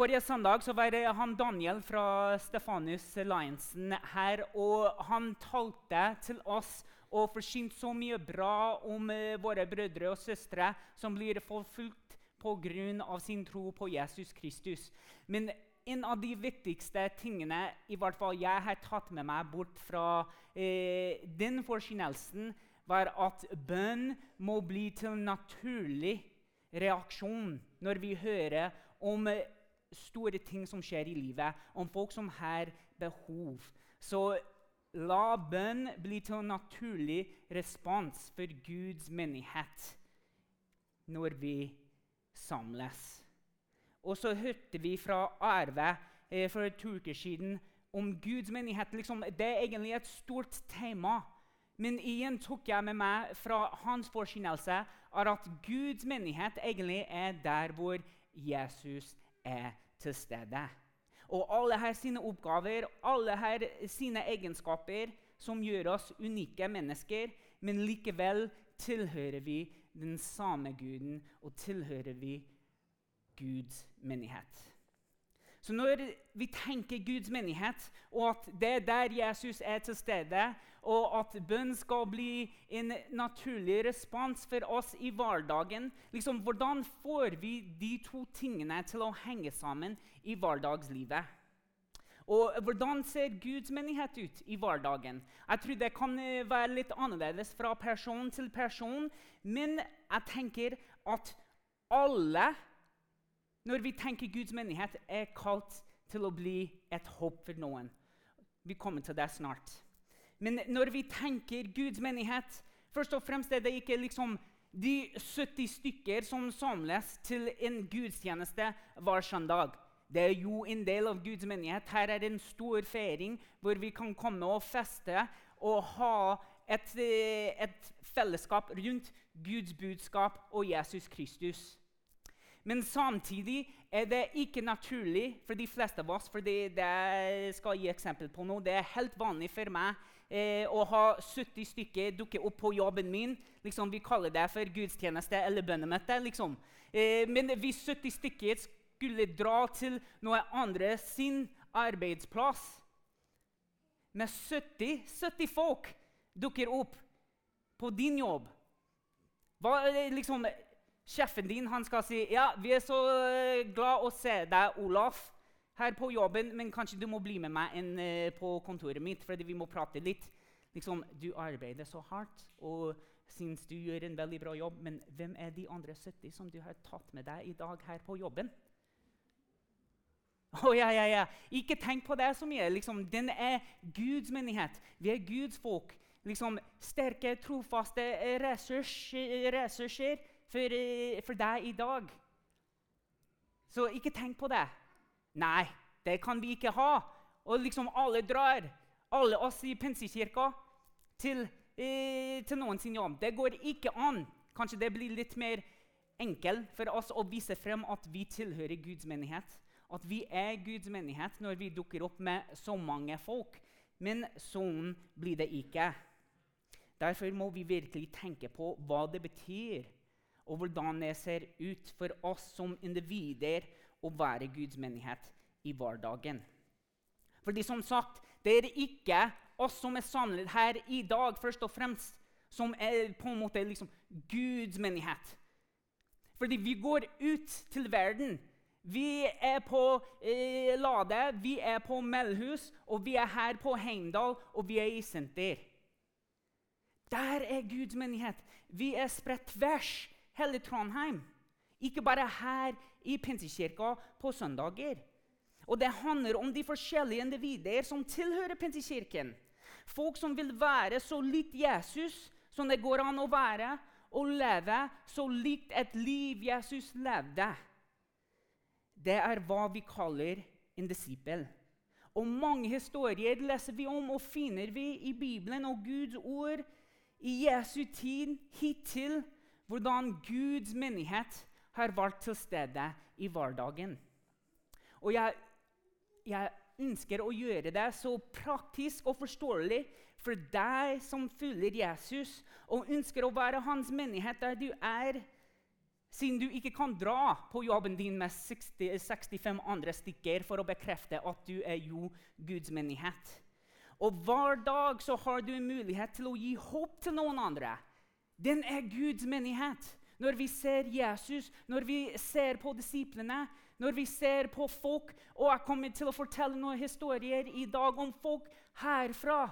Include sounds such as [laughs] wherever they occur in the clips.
Forrige søndag så var han Daniel fra Stefanus Alliancen her. og Han talte til oss og forsynte så mye bra om eh, våre brødre og søstre som blir forfulgt pga. sin tro på Jesus Kristus. Men en av de viktigste tingene i hvert fall jeg har tatt med meg bort fra eh, den forkynnelsen, var at bønn må bli til naturlig reaksjon når vi hører om eh, store ting som skjer i livet, om folk som har behov. Så la bønn bli til en naturlig respons for Guds menighet når vi samles. Og så hørte vi fra Arve eh, for to uker siden om Guds menighet. Liksom, det er egentlig et stort tema. Men igjen tok jeg med meg fra hans forkynnelse at Guds menighet egentlig er der hvor Jesus er til stede. Og alle her sine oppgaver, alle her sine egenskaper, som gjør oss unike mennesker, men likevel tilhører vi den samme guden og tilhører vi Guds menighet. Så når vi tenker Guds menighet, og at det er der Jesus er til stede, og at bønn skal bli en naturlig respons for oss i hverdagen liksom, Hvordan får vi de to tingene til å henge sammen i hverdagslivet? Og Hvordan ser Guds menighet ut i hverdagen? Jeg tror det kan eh, være litt annerledes fra person til person. Men jeg tenker at alle når vi tenker Guds menighet, er kalt til å bli et håp for noen. Vi kommer til det snart. Men når vi tenker Guds menighet, først og fremst er det ikke liksom de 70 stykker som samles til en gudstjeneste hver søndag. Det er jo en del av Guds menighet. Her er det en stor feiring hvor vi kan komme og feste og ha et, eh, et fellesskap rundt Guds budskap og Jesus Kristus. Men samtidig er det ikke naturlig for de fleste av oss for det, skal jeg gi eksempel på nå, det er helt vanlig for meg eh, å ha 70 stykker dukke opp på jobben min. Liksom, vi kaller det for gudstjeneste eller bønnemøte. Liksom. Eh, men hvis 70 stykker skulle dra til noe andre sin arbeidsplass med 70, 70 folk dukker opp på din jobb hva, liksom, Sjefen din han skal si ja, 'Vi er så eh, glad å se deg, Olaf, her på jobben, men kanskje du må bli med meg inn eh, på kontoret mitt, fordi vi må prate litt.' Liksom, Du arbeider så hardt og syns du gjør en veldig bra jobb, men hvem er de andre 70 som du har tatt med deg i dag her på jobben? [laughs] Oh, ja, ja, ja. Ikke tenk på det så mye. Liksom, den er Guds menighet. Vi er Guds folk. Liksom, sterke, trofaste ressurser for, eh, for deg i dag. Så ikke tenk på det. Nei, det kan vi ikke ha. Og liksom alle drar, alle oss i Pensekirka, til, eh, til noen sin jobb. Det går ikke an. Kanskje det blir litt mer enkelt for oss å vise frem at vi tilhører Guds menighet. At vi er Guds menighet når vi dukker opp med så mange folk. Men sånn blir det ikke. Derfor må vi virkelig tenke på hva det betyr og hvordan det ser ut for oss som individer å være Guds menighet i hverdagen. Fordi som sagt, Det er ikke oss som er samlet her i dag, først og fremst, som er på en måte liksom Guds menighet. Fordi vi går ut til verden. Vi er på eh, Lade, vi er på Melhus, og vi er her på Heimdal, og vi er i senter. Der er Guds menighet. Vi er spredt tvers hele Trondheim. Ikke bare her i Pinsekirka på søndager. Og Det handler om de forskjellige individer som tilhører Pinsekirken. Folk som vil være så likt Jesus som det går an å være, og leve så likt et liv Jesus levde. Det er hva vi kaller en disippel. Og Mange historier leser vi om og finner vi i Bibelen og Guds ord i Jesu tid hittil hvordan Guds menighet har til stede i hverdagen. Og jeg, jeg ønsker å gjøre det så praktisk og forståelig for deg som følger Jesus og ønsker å være hans menighet der du er. Siden du ikke kan dra på jobben din med 60, 65 andre stykker for å bekrefte at du er jo Guds menighet. Og hver dag så har du mulighet til å gi håp til noen andre. Den er Guds menighet. Når vi ser Jesus, når vi ser på disiplene, når vi ser på folk Og jeg kommer til å fortelle noen historier i dag om folk herfra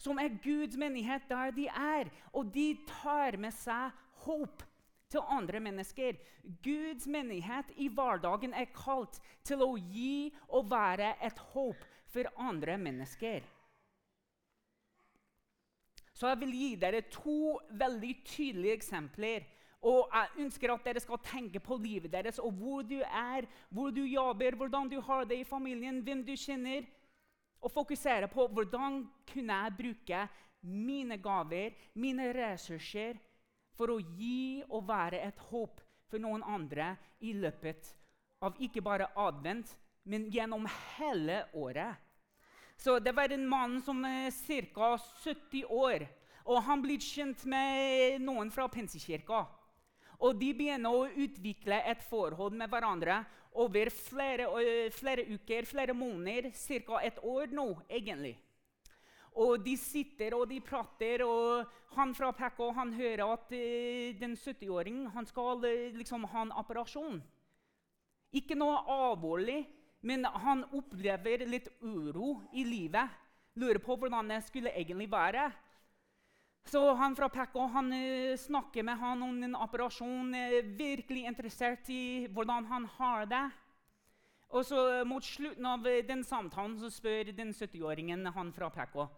som er Guds menighet der de er. Og de tar med seg håp til andre mennesker. Guds menighet i hverdagen er kalt til å gi og være et håp for andre mennesker. Så jeg vil gi dere to veldig tydelige eksempler. Og jeg ønsker at dere skal tenke på livet deres og hvor du er, hvor du jobber, hvordan du har det i familien, hvem du kjenner. Og fokusere på hvordan kunne jeg bruke mine gaver, mine ressurser, for å gi og være et håp for noen andre i løpet av ikke bare advent, men gjennom hele året. Så det var en mann som er ca. 70 år. Og han ble kjent med noen fra Pensekirka. Og de begynner å utvikle et forhold med hverandre over flere, flere uker, flere måneder, ca. et år nå, egentlig. Og de sitter og de prater, og han fra Pekka han hører at uh, den 70-åringen skal liksom ha en operasjon. Ikke noe alvorlig, men han opplever litt uro i livet. Lurer på hvordan det skulle egentlig være. Så han fra Pekka han uh, snakker med han om en operasjon. er virkelig interessert i hvordan han har det. Og så uh, Mot slutten av den samtalen så spør den 70-åringen han fra Pekka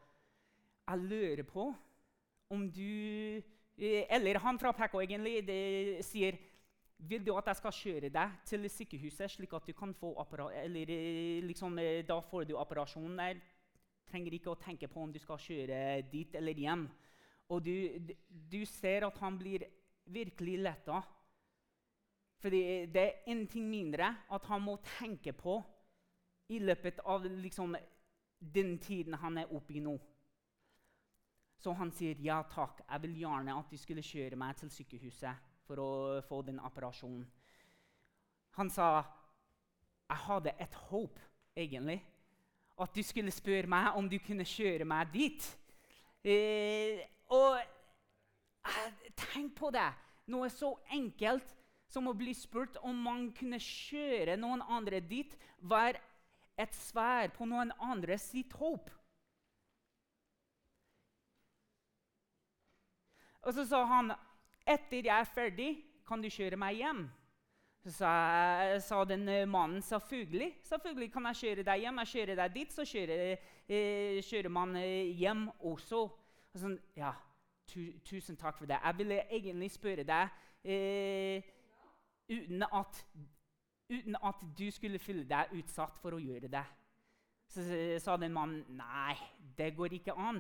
Jeg lurer på om du Eller han fra Pekka egentlig det, sier vil du at jeg skal kjøre deg til sykehuset, slik at du kan få eller, eh, liksom, eh, Da får du operasjonen der. Trenger ikke å tenke på om du skal kjøre dit eller hjem. Og du, du ser at han blir virkelig letta. Fordi det er en ting mindre at han må tenke på i løpet av liksom, den tiden han er oppe i nå. Så han sier ja takk, jeg vil gjerne at du skulle kjøre meg til sykehuset for å få den operasjonen. Han sa jeg hadde et håp, egentlig. At du skulle spørre meg om du kunne kjøre meg dit. Eh, og tenk på det! Noe så enkelt som å bli spurt om man kunne kjøre noen andre dit, var et svær på noen andre sitt håp. Og så sa han etter jeg er ferdig, kan du kjøre meg hjem? Så sa, den eh, mannen selvfølgelig. Selvfølgelig kan jeg kjøre deg hjem. Jeg kjører deg dit, så kjører, eh, kjører man eh, hjem også. Og sånn, ja, tu, tusen takk for det. Jeg ville egentlig spørre deg eh, uten, at, uten, at, du skulle føle deg utsatt for å gjøre det. Så sa den mannen nei, det går ikke an.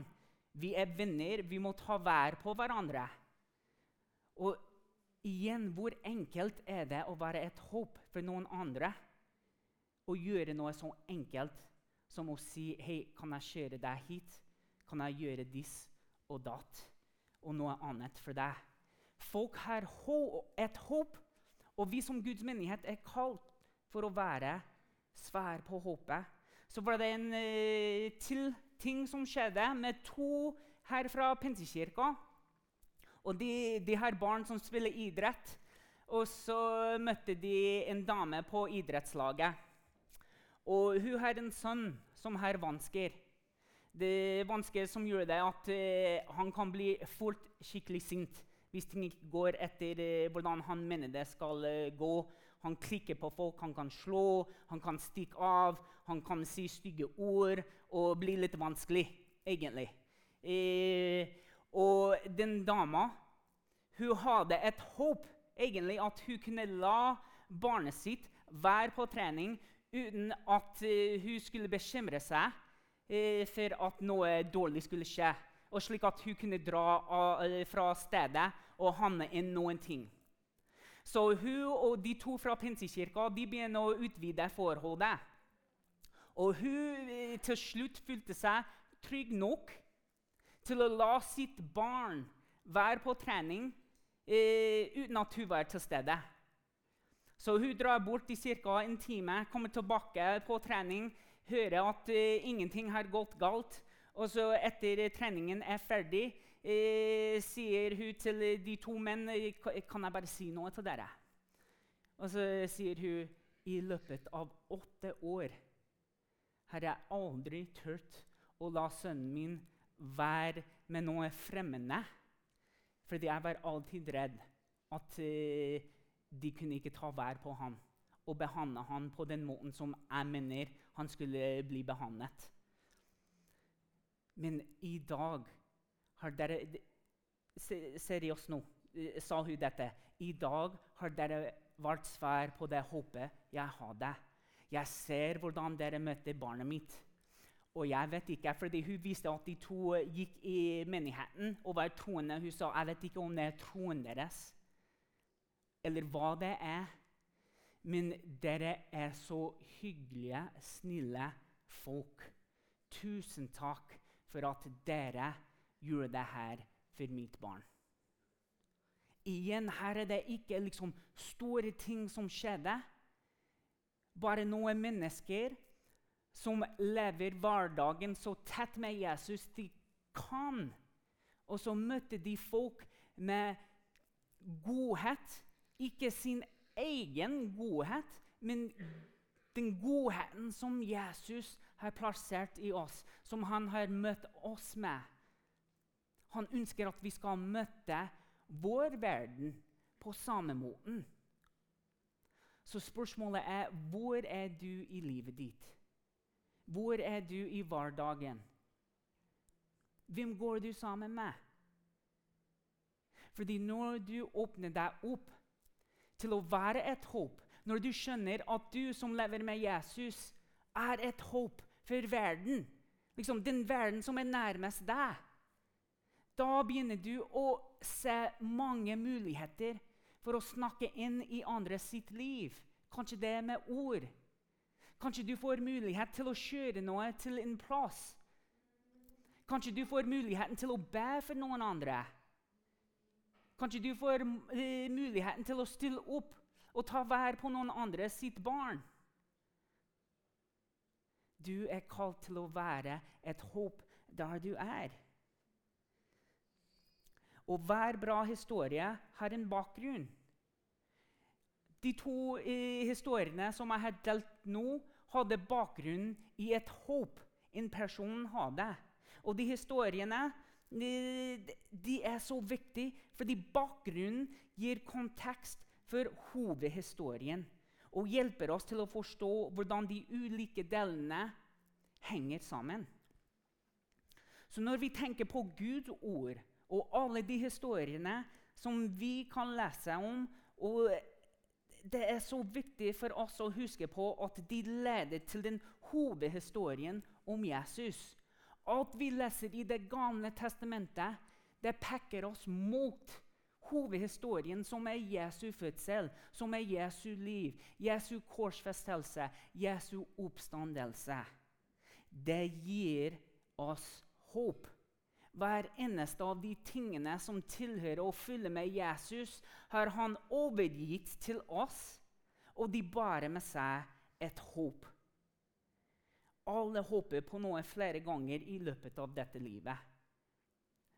Vi er venner. Vi må ta vær på hverandre. Og igjen, hvor enkelt er det å være et håp for noen andre? Å gjøre noe så enkelt som å si Hei, kan jeg kjøre deg hit? Kan jeg gjøre diss og datt? Og noe annet for deg? Folk har et håp, og vi som Guds menighet er kalt for å være svær på håpet. Så var det en uh, til ting som skjedde med to her fra Pensekirka. Og de, de har barn som spiller idrett. Og så møtte de en dame på idrettslaget. Og hun har en sønn som har vansker. Det vansker som gjør det at uh, han kan bli fort skikkelig sint hvis ting ikke går etter uh, hvordan han mener det skal uh, gå. Han klikker på folk, han kan slå, han kan stikke av, han kan si stygge ord og bli litt vanskelig, egentlig. Eh, og den dama hun hadde et håp egentlig at hun kunne la barnet sitt være på trening uten at uh, hun skulle bekymre seg uh, for at noe dårlig skulle skje. Og slik at hun kunne dra uh, fra stedet og havne inn noen ting. Så hun og de to fra Pinsekirka begynner å utvide forholdet. Og hun til slutt følte seg trygg nok til å la sitt barn være på trening eh, uten at hun var til stede. Så hun drar bort i ca. en time, kommer tilbake på trening, hører at eh, ingenting har gått galt. Og så etter treningen er ferdig, eh, sier hun til de to menn Kan jeg bare si noe til dere? Og så sier hun i løpet av åtte år har jeg aldri turt å la sønnen min være med noe fremmede. Fordi jeg var alltid redd at uh, de kunne ikke ta vær på ham og behandle ham på den måten som jeg mener han skulle bli behandlet. Men i dag har dere Seriøst nå, eh, sa hun dette. I dag har dere vært svar på det håpet jeg hadde. Jeg ser hvordan dere møter barnet mitt. Og jeg vet ikke, fordi Hun viste at de to gikk i menigheten og var troende. Hun sa jeg vet ikke om det er troen deres eller hva det er. Men dere er så hyggelige, snille folk. Tusen takk for at dere gjorde det her for mitt barn. Igjen, her er det ikke liksom store ting som skjedde. Bare noen mennesker som lever hverdagen så tett med Jesus de kan. Og så møtte de folk med godhet ikke sin egen godhet, men den godheten som Jesus har plassert i oss, som han har møtt oss med. Han ønsker at vi skal møte vår verden på samme måten. Så spørsmålet er hvor er du i livet ditt? Hvor er du i hverdagen? Hvem går du sammen med? Fordi når du åpner deg opp til å være et håp. Når du skjønner at du som lever med Jesus, er et håp for verden, liksom den verden som er nærmest deg, da begynner du å se mange muligheter for å snakke inn i andre sitt liv. Kanskje det med ord. Kanskje du får mulighet til å kjøre noe til en plass. Kanskje du får muligheten til å be for noen andre. Kanskje du får uh, muligheten til å stille opp og ta vær på noen andre sitt barn. Du er kalt til å være et håp der du er. Og hver bra historie har en bakgrunn. De to eh, historiene som jeg har delt nå, hadde bakgrunn i et håp en person hadde. Og de historiene de er så viktige fordi bakgrunnen gir kontekst for hovedhistorien og hjelper oss til å forstå hvordan de ulike delene henger sammen. Så når vi tenker på Guds ord og alle de historiene som vi kan lese om og Det er så viktig for oss å huske på at de leder til den hovedhistorien om Jesus. Alt vi leser i Det gamle testamentet, det peker oss mot hovedhistorien, som er Jesu fødsel, som er Jesu liv, Jesu korsfestelse, Jesu oppstandelse. Det gir oss håp. Hver eneste av de tingene som tilhører å fylle med Jesus, har han overgitt til oss, og de bærer med seg et håp. Alle håper på noe flere ganger i løpet av dette livet.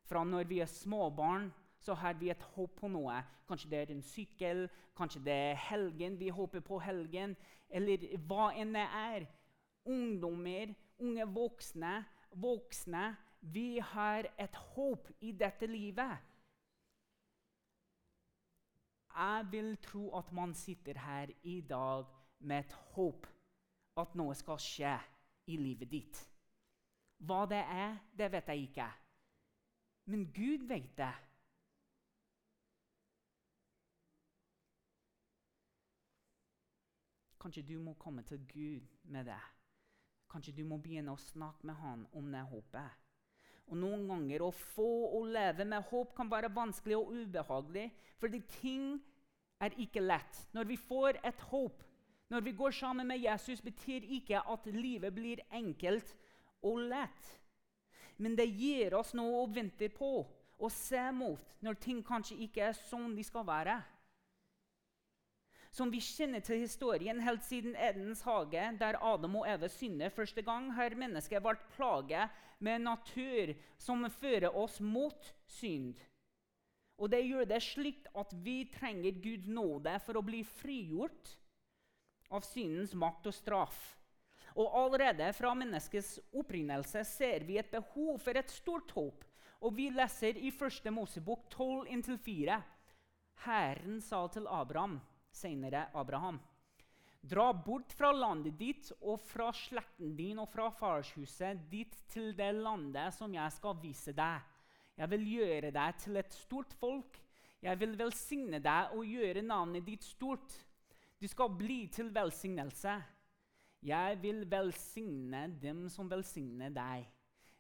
Fra når vi er småbarn, så har vi et håp på noe. Kanskje det er en sykkel, kanskje det er helgen. Vi håper på helgen, eller hva enn det er. Ungdommer, unge voksne, voksne. Vi har et håp i dette livet. Jeg vil tro at man sitter her i dag med et håp at noe skal skje i livet ditt. Hva det er, det vet jeg ikke. Men Gud vet det. Kanskje du må komme til Gud med det. Kanskje du må begynne å snakke med han om det håpet. Og Noen ganger å få å leve med håp kan være vanskelig og ubehagelig, fordi ting er ikke lett. Når vi får et håp, når vi går sammen med Jesus, betyr ikke at livet blir enkelt og lett. Men det gir oss noe å vente på og se mot når ting kanskje ikke er sånn de skal være. Som vi kjenner til historien helt siden Edens hage, der Adam og Eve synder første gang, har mennesket vært plaget med natur som fører oss mot synd. Og det gjør det slik at vi trenger Guds nåde for å bli frigjort av syndens makt og straff. Og allerede fra menneskets opprinnelse ser vi et behov for et stort håp. Og vi leser i 1. Mosebok 12-4. Herren sa til Abraham senere Abraham. Dra bort fra landet ditt og fra slekten din og fra farshuset ditt til det landet som jeg skal vise deg. Jeg vil gjøre deg til et stort folk. Jeg vil velsigne deg og gjøre navnet ditt stort. Du skal bli til velsignelse. Jeg vil velsigne dem som velsigner deg.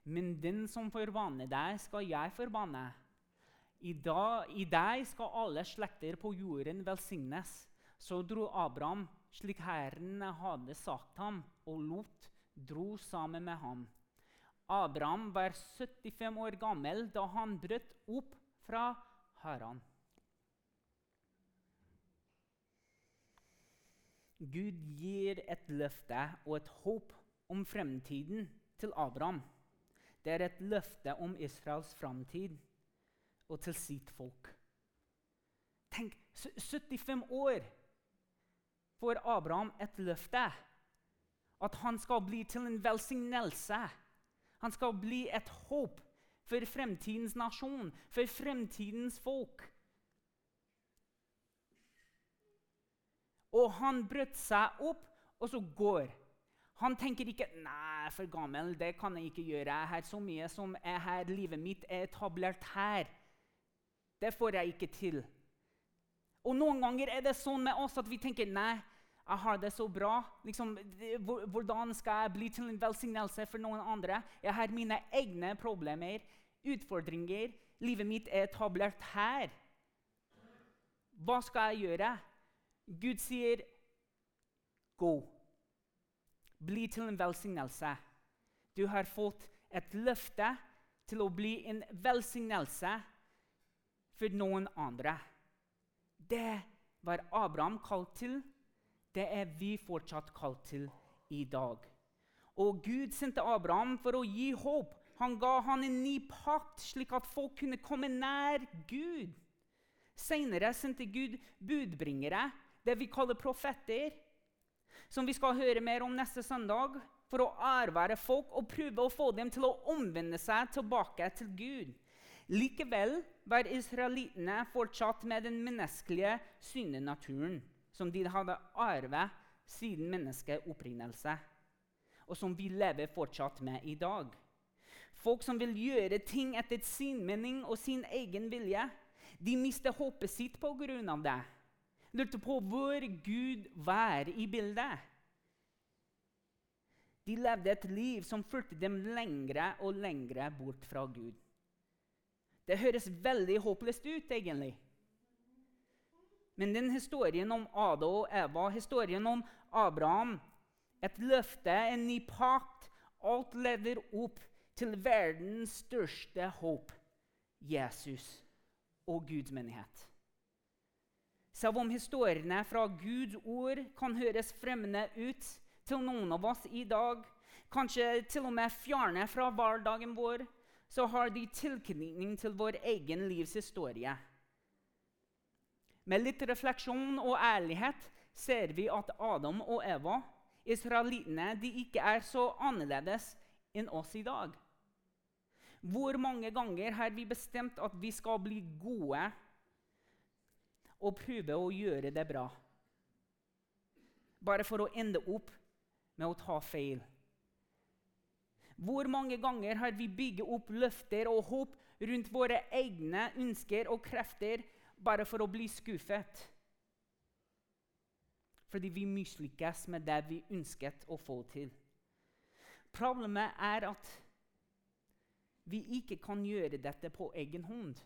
Men den som forbanner deg, skal jeg forbanne. I, dag, I deg skal alle slekter på jorden velsignes. Så dro Abraham slik Herren hadde sagt ham, og Lot dro sammen med ham. Abraham var 75 år gammel da han brøt opp fra Haran. Gud gir et løfte og et håp om fremtiden til Abraham. Det er et løfte om Israels framtid og til sitt folk. Tenk, 75 år får Abraham et løfte. At han skal bli til en velsignelse. Han skal bli et håp for fremtidens nasjon, for fremtidens folk. Og han brøt seg opp, og så går. Han tenker ikke 'Nei, for gammel, det kan jeg ikke gjøre.' 'Jeg har så mye som er her. Livet mitt er etablert her.' Det får jeg ikke til. Og Noen ganger er det sånn med oss at vi tenker nei, jeg har det så bra. Liksom, hvordan skal jeg bli til en velsignelse for noen andre? Jeg har mine egne problemer, utfordringer. Livet mitt er etablert her. Hva skal jeg gjøre? Gud sier, 'Gå. Bli til en velsignelse.' Du har fått et løfte til å bli en velsignelse for noen andre. Det var Abraham kalt til. Det er vi fortsatt kalt til i dag. Og Gud sendte Abraham for å gi håp. Han ga han en ny pakt, slik at folk kunne komme nær Gud. Senere sendte Gud budbringere, det vi kaller profeter, som vi skal høre mer om neste søndag, for å ærvære folk og prøve å få dem til å omvende seg tilbake til Gud. Likevel var israelittene fortsatt med den menneskelige syndenaturen som de hadde arvet siden menneskets opprinnelse, og som vi lever fortsatt med i dag. Folk som vil gjøre ting etter sin mening og sin egen vilje, de mister håpet sitt pga. det. Lurte på hvor Gud var i bildet. De levde et liv som fulgte dem lengre og lengre bort fra Gud. Det høres veldig håpløst ut, egentlig. Men den historien om Ada og Eva, historien om Abraham, et løfte, en ny pakt Alt leder opp til verdens største håp Jesus og Guds menighet. Selv om historiene fra Guds ord kan høres fremmede ut til noen av oss i dag, kanskje til og med fjerne fra hverdagen vår, så har de tilknytning til vår egen livs historie. Med litt refleksjon og ærlighet ser vi at Adam og Eva, israelittene, de ikke er så annerledes enn oss i dag. Hvor mange ganger har vi bestemt at vi skal bli gode og prøve å gjøre det bra? Bare for å ende opp med å ta feil. Hvor mange ganger har vi bygget opp løfter og håp rundt våre egne ønsker og krefter bare for å bli skuffet? Fordi vi mislykkes med det vi ønsket å få til. Problemet er at vi ikke kan gjøre dette på egen hånd.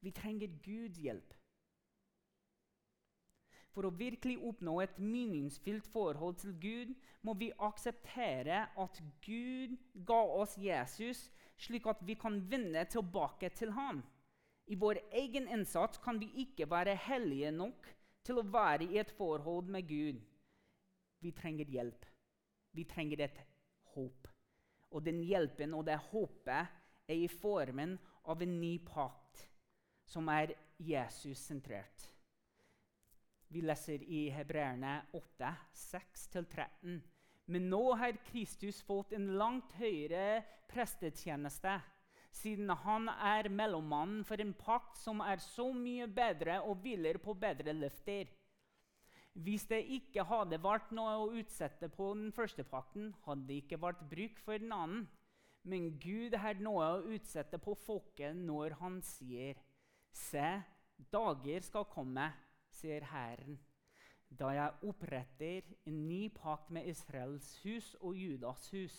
Vi trenger Guds hjelp. For å virkelig oppnå et meningsfylt forhold til Gud må vi akseptere at Gud ga oss Jesus, slik at vi kan vende tilbake til ham. I vår egen innsats kan vi ikke være hellige nok til å være i et forhold med Gud. Vi trenger hjelp. Vi trenger et håp. Og den hjelpen og det håpet er i formen av en ny pakt som er Jesus-sentrert. Vi leser i Hebreerne 8, 6-13. Men nå har Kristus fått en langt høyere prestetjeneste, siden han er mellommannen for en pakt som er så mye bedre og hviler på bedre løfter. Hvis det ikke hadde vært noe å utsette på den første pakten, hadde det ikke vært bruk for den annen. Men Gud har noe å utsette på folket når han sier, Se, dager skal komme, sier Herren da jeg oppretter en ny pakt med Israels hus og Judas hus.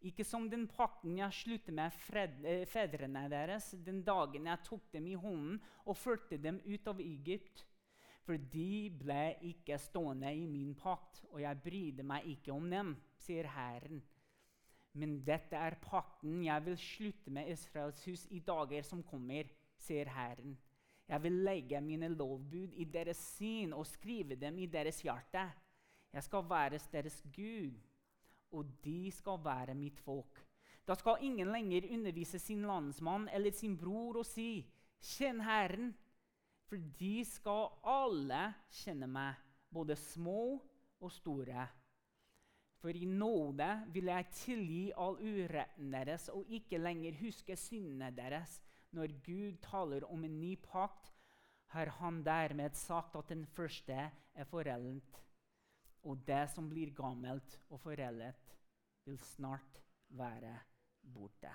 Ikke som den pakten jeg sluttet med eh, fedrene deres den dagen jeg tok dem i hånden og førte dem ut av Egypt. For de ble ikke stående i min pakt, og jeg brydde meg ikke om dem, sier Herren. Men dette er pakten jeg vil slutte med Israels hus i dager som kommer, sier Herren. Jeg vil legge mine lovbud i deres syn og skrive dem i deres hjerte. Jeg skal være deres Gud, og de skal være mitt folk. Da skal ingen lenger undervise sin landsmann eller sin bror og si, 'Kjenn Herren', for de skal alle kjenne meg, både små og store. For i nåde vil jeg tilgi all uretten deres og ikke lenger huske syndene deres når Gud taler om en ny pakt, har han dermed sagt at den første er foreldet. Og det som blir gammelt og foreldet, vil snart være borte.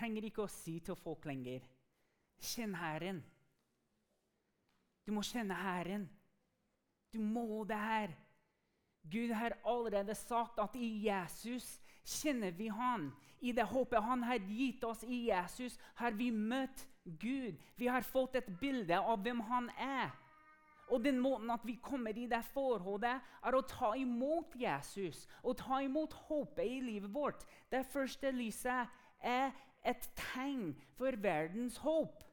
trenger ikke å si til folk lenger Kjenn Herren. Du må kjenne Herren. Du må det her. Gud har allerede sagt at i Jesus kjenner vi Han. I det håpet Han har gitt oss i Jesus, har vi møtt Gud. Vi har fått et bilde av hvem Han er. Og den måten at vi kommer i det forholdet, er å ta imot Jesus og ta imot håpet i livet vårt. Det første lyset er et tegn for verdens håp.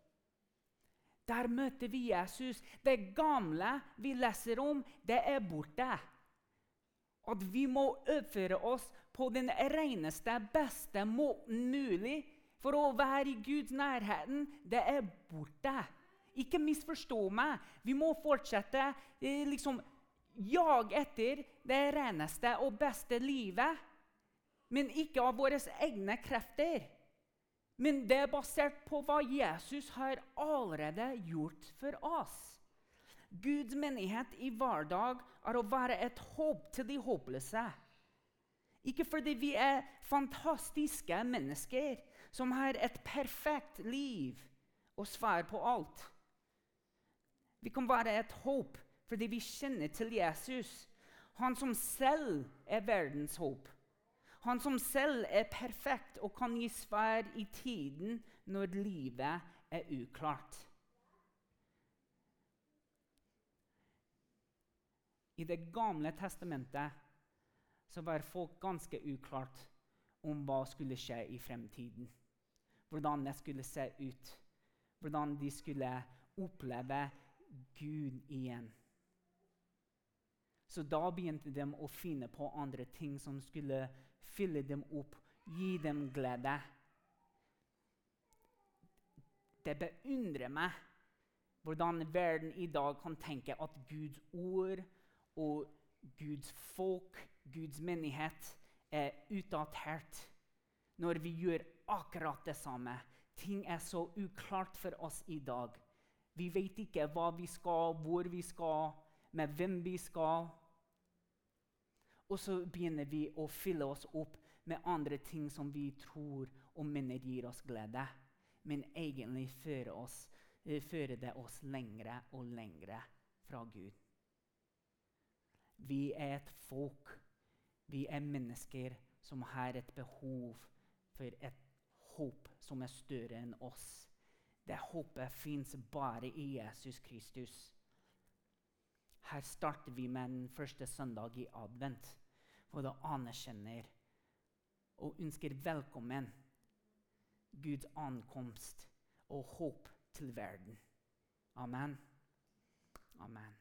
Der møter vi Jesus. Det gamle vi leser om, det er borte at vi må oppføre oss på den reneste, beste måten mulig for å være i Guds nærheten, det er borte. Ikke misforstå meg. Vi må fortsette eh, liksom jage etter det reneste og beste livet. Men ikke av våre egne krefter. Men det er basert på hva Jesus har allerede gjort for oss. Guds menighet i hverdag er å være et håp til de håpløse. Ikke fordi vi er fantastiske mennesker som har et perfekt liv og svar på alt. Vi kan være et håp fordi vi kjenner til Jesus, han som selv er verdens håp. Han som selv er perfekt og kan gi svar i tiden når livet er uklart. I Det gamle testamentet så var folk ganske uklart om hva skulle skje i fremtiden. Hvordan det skulle se ut. Hvordan de skulle oppleve Gud igjen. Så da begynte de å finne på andre ting som skulle fylle dem opp, gi dem glede. Det beundrer meg hvordan verden i dag kan tenke at Guds ord og Guds folk, Guds menighet, er utdatert når vi gjør akkurat det samme. Ting er så uklart for oss i dag. Vi vet ikke hva vi skal, hvor vi skal, med hvem vi skal. Og så begynner vi å fylle oss opp med andre ting som vi tror og mener gir oss glede. Men egentlig fører, oss, eh, fører det oss lengre og lengre fra Gud. Vi er et folk. Vi er mennesker som har et behov for et håp som er større enn oss. Det håpet fins bare i Jesus Kristus. Her starter vi med den første søndag i advent, hvor det anerkjenner og ønsker velkommen Guds ankomst og håp til verden. Amen. Amen.